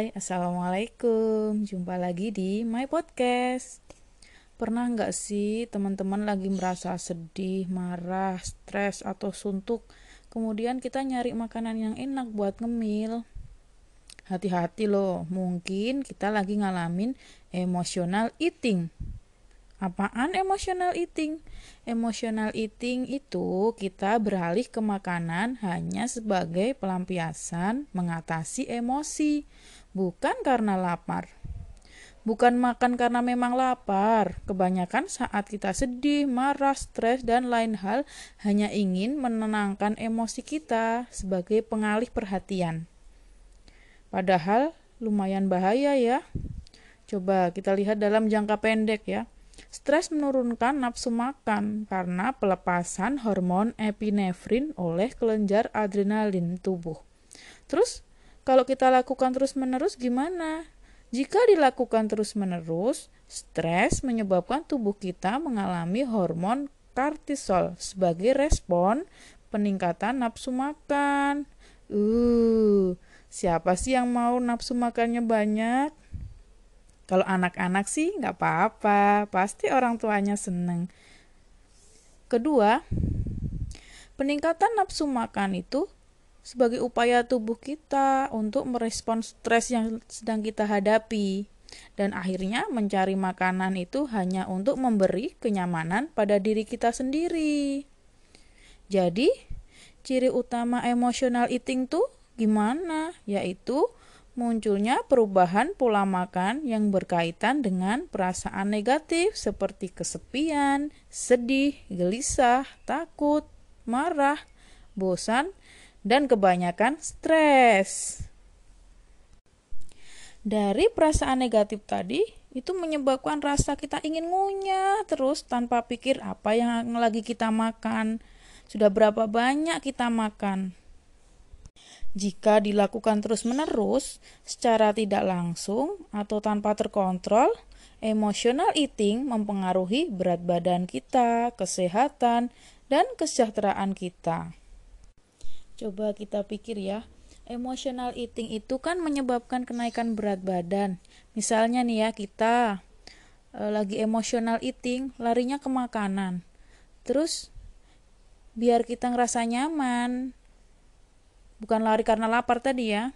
Hai, Assalamualaikum. Jumpa lagi di My Podcast. Pernah nggak sih teman-teman lagi merasa sedih, marah, stres, atau suntuk? Kemudian kita nyari makanan yang enak buat ngemil. Hati-hati loh, mungkin kita lagi ngalamin emotional eating Apaan emotional eating? Emotional eating itu kita beralih ke makanan hanya sebagai pelampiasan mengatasi emosi, bukan karena lapar. Bukan makan karena memang lapar. Kebanyakan saat kita sedih, marah, stres, dan lain hal hanya ingin menenangkan emosi kita sebagai pengalih perhatian. Padahal lumayan bahaya ya. Coba kita lihat dalam jangka pendek ya Stres menurunkan nafsu makan karena pelepasan hormon epinefrin oleh kelenjar adrenalin tubuh. Terus, kalau kita lakukan terus-menerus gimana? Jika dilakukan terus-menerus, stres menyebabkan tubuh kita mengalami hormon kortisol sebagai respon peningkatan nafsu makan. Uh, siapa sih yang mau nafsu makannya banyak? Kalau anak-anak sih nggak apa-apa, pasti orang tuanya seneng. Kedua, peningkatan nafsu makan itu sebagai upaya tubuh kita untuk merespon stres yang sedang kita hadapi. Dan akhirnya mencari makanan itu hanya untuk memberi kenyamanan pada diri kita sendiri. Jadi, ciri utama emotional eating tuh gimana? Yaitu munculnya perubahan pola makan yang berkaitan dengan perasaan negatif seperti kesepian, sedih, gelisah, takut, marah, bosan, dan kebanyakan stres. Dari perasaan negatif tadi, itu menyebabkan rasa kita ingin ngunyah terus tanpa pikir apa yang lagi kita makan. Sudah berapa banyak kita makan? Jika dilakukan terus-menerus secara tidak langsung atau tanpa terkontrol, emotional eating mempengaruhi berat badan kita, kesehatan, dan kesejahteraan kita. Coba kita pikir ya, emotional eating itu kan menyebabkan kenaikan berat badan. Misalnya nih ya, kita e, lagi emotional eating, larinya ke makanan. Terus biar kita ngerasa nyaman, bukan lari karena lapar tadi ya,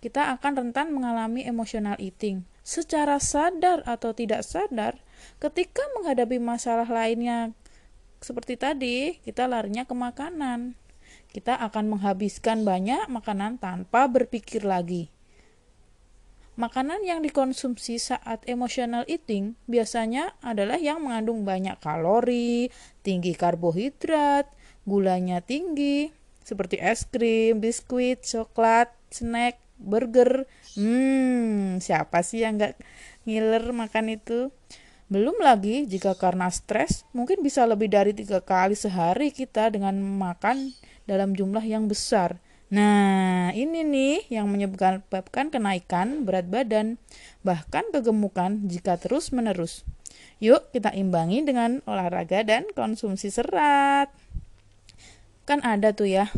kita akan rentan mengalami emotional eating. Secara sadar atau tidak sadar, ketika menghadapi masalah lainnya seperti tadi, kita larinya ke makanan. Kita akan menghabiskan banyak makanan tanpa berpikir lagi. Makanan yang dikonsumsi saat emotional eating biasanya adalah yang mengandung banyak kalori, tinggi karbohidrat, gulanya tinggi, seperti es krim, biskuit, coklat, snack, burger. Hmm, siapa sih yang nggak ngiler makan itu? Belum lagi jika karena stres, mungkin bisa lebih dari tiga kali sehari kita dengan makan dalam jumlah yang besar. Nah, ini nih yang menyebabkan kenaikan berat badan, bahkan kegemukan jika terus-menerus. Yuk, kita imbangi dengan olahraga dan konsumsi serat kan ada tuh ya.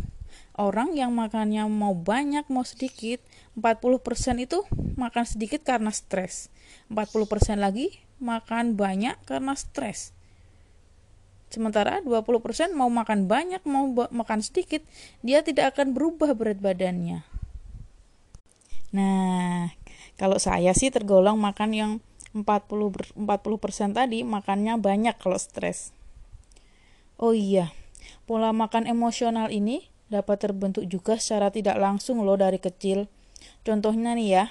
Orang yang makannya mau banyak mau sedikit 40% itu makan sedikit karena stres. 40% lagi makan banyak karena stres. Sementara 20% mau makan banyak mau makan sedikit dia tidak akan berubah berat badannya. Nah kalau saya sih tergolong makan yang 40 40% tadi makannya banyak kalau stres. Oh iya Pola makan emosional ini dapat terbentuk juga secara tidak langsung loh dari kecil. Contohnya nih ya,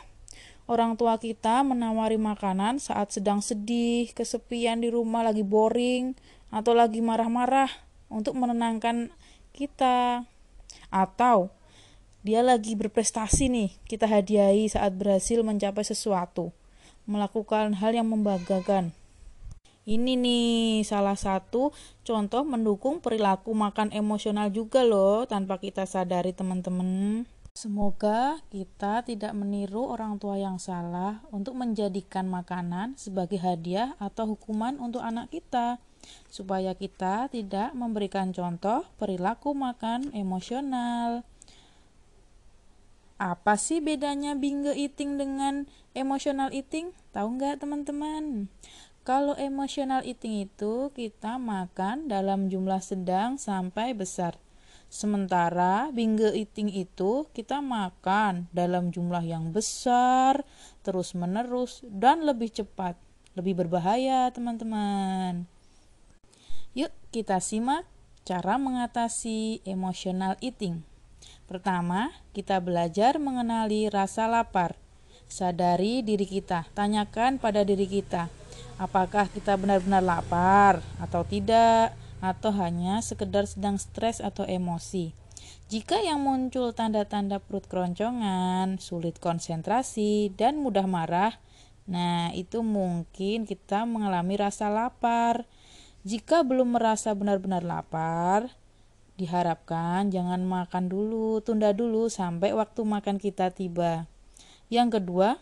orang tua kita menawari makanan saat sedang sedih, kesepian di rumah, lagi boring, atau lagi marah-marah untuk menenangkan kita. Atau dia lagi berprestasi nih, kita hadiahi saat berhasil mencapai sesuatu, melakukan hal yang membanggakan. Ini nih salah satu contoh mendukung perilaku makan emosional juga loh tanpa kita sadari teman-teman. Semoga kita tidak meniru orang tua yang salah untuk menjadikan makanan sebagai hadiah atau hukuman untuk anak kita, supaya kita tidak memberikan contoh perilaku makan emosional. Apa sih bedanya binge eating dengan emotional eating? Tahu nggak teman-teman? Kalau emotional eating itu kita makan dalam jumlah sedang sampai besar. Sementara binge eating itu kita makan dalam jumlah yang besar, terus-menerus, dan lebih cepat. Lebih berbahaya, teman-teman. Yuk, kita simak cara mengatasi emotional eating. Pertama, kita belajar mengenali rasa lapar. Sadari diri kita, tanyakan pada diri kita, apakah kita benar-benar lapar atau tidak, atau hanya sekedar sedang stres atau emosi. Jika yang muncul tanda-tanda perut keroncongan, sulit konsentrasi, dan mudah marah, nah itu mungkin kita mengalami rasa lapar. Jika belum merasa benar-benar lapar, Diharapkan jangan makan dulu, tunda dulu sampai waktu makan kita tiba. Yang kedua,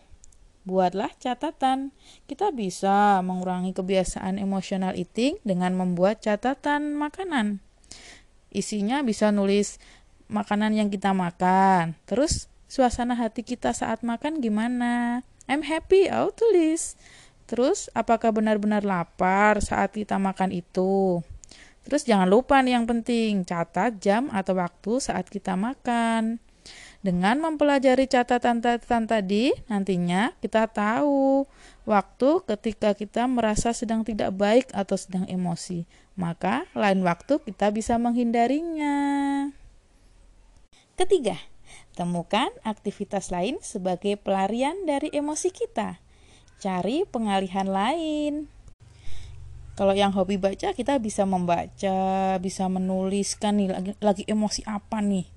buatlah catatan. Kita bisa mengurangi kebiasaan emosional eating dengan membuat catatan makanan. Isinya bisa nulis makanan yang kita makan. Terus suasana hati kita saat makan gimana? I'm happy, oh tulis. Terus apakah benar-benar lapar saat kita makan itu? Terus jangan lupa nih yang penting, catat jam atau waktu saat kita makan. Dengan mempelajari catatan-catatan tadi, nantinya kita tahu waktu ketika kita merasa sedang tidak baik atau sedang emosi. Maka lain waktu kita bisa menghindarinya. Ketiga, temukan aktivitas lain sebagai pelarian dari emosi kita. Cari pengalihan lain. Kalau yang hobi baca kita bisa membaca, bisa menuliskan nih lagi, lagi emosi apa nih.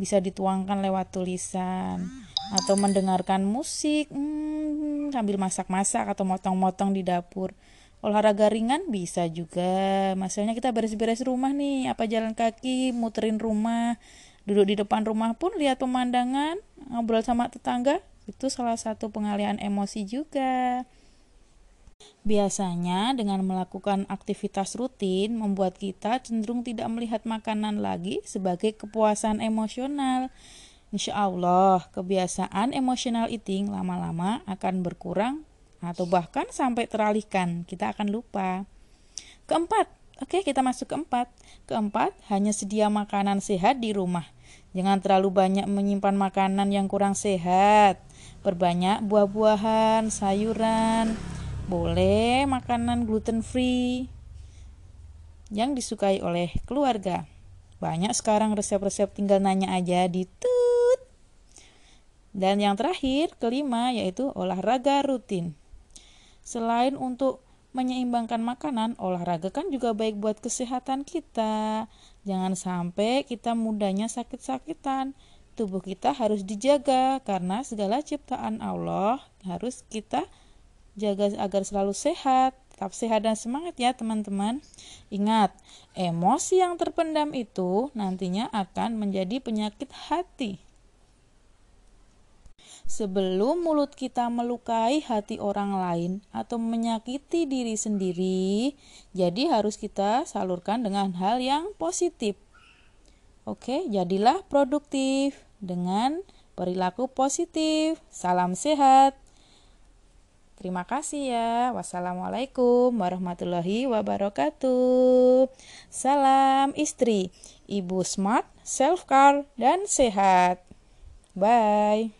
Bisa dituangkan lewat tulisan atau mendengarkan musik hmm, sambil masak-masak atau motong-motong di dapur. Olahraga ringan bisa juga. Masalahnya kita beres-beres rumah nih, apa jalan kaki, muterin rumah, duduk di depan rumah pun lihat pemandangan, ngobrol sama tetangga, itu salah satu pengalihan emosi juga. Biasanya dengan melakukan aktivitas rutin membuat kita cenderung tidak melihat makanan lagi sebagai kepuasan emosional. Insya Allah, kebiasaan emosional eating lama-lama akan berkurang atau bahkan sampai teralihkan. Kita akan lupa. Keempat, oke kita masuk keempat. Keempat, hanya sedia makanan sehat di rumah. Jangan terlalu banyak menyimpan makanan yang kurang sehat. Perbanyak buah-buahan, sayuran, boleh makanan gluten free yang disukai oleh keluarga. Banyak sekarang resep-resep tinggal nanya aja di tut. Dan yang terakhir, kelima yaitu olahraga rutin. Selain untuk menyeimbangkan makanan, olahraga kan juga baik buat kesehatan kita. Jangan sampai kita mudahnya sakit-sakitan. Tubuh kita harus dijaga karena segala ciptaan Allah harus kita jaga agar selalu sehat, tetap sehat dan semangat ya teman-teman. Ingat, emosi yang terpendam itu nantinya akan menjadi penyakit hati. Sebelum mulut kita melukai hati orang lain atau menyakiti diri sendiri, jadi harus kita salurkan dengan hal yang positif. Oke, jadilah produktif dengan perilaku positif. Salam sehat. Terima kasih ya. Wassalamualaikum warahmatullahi wabarakatuh. Salam istri, ibu smart, self-care, dan sehat. Bye.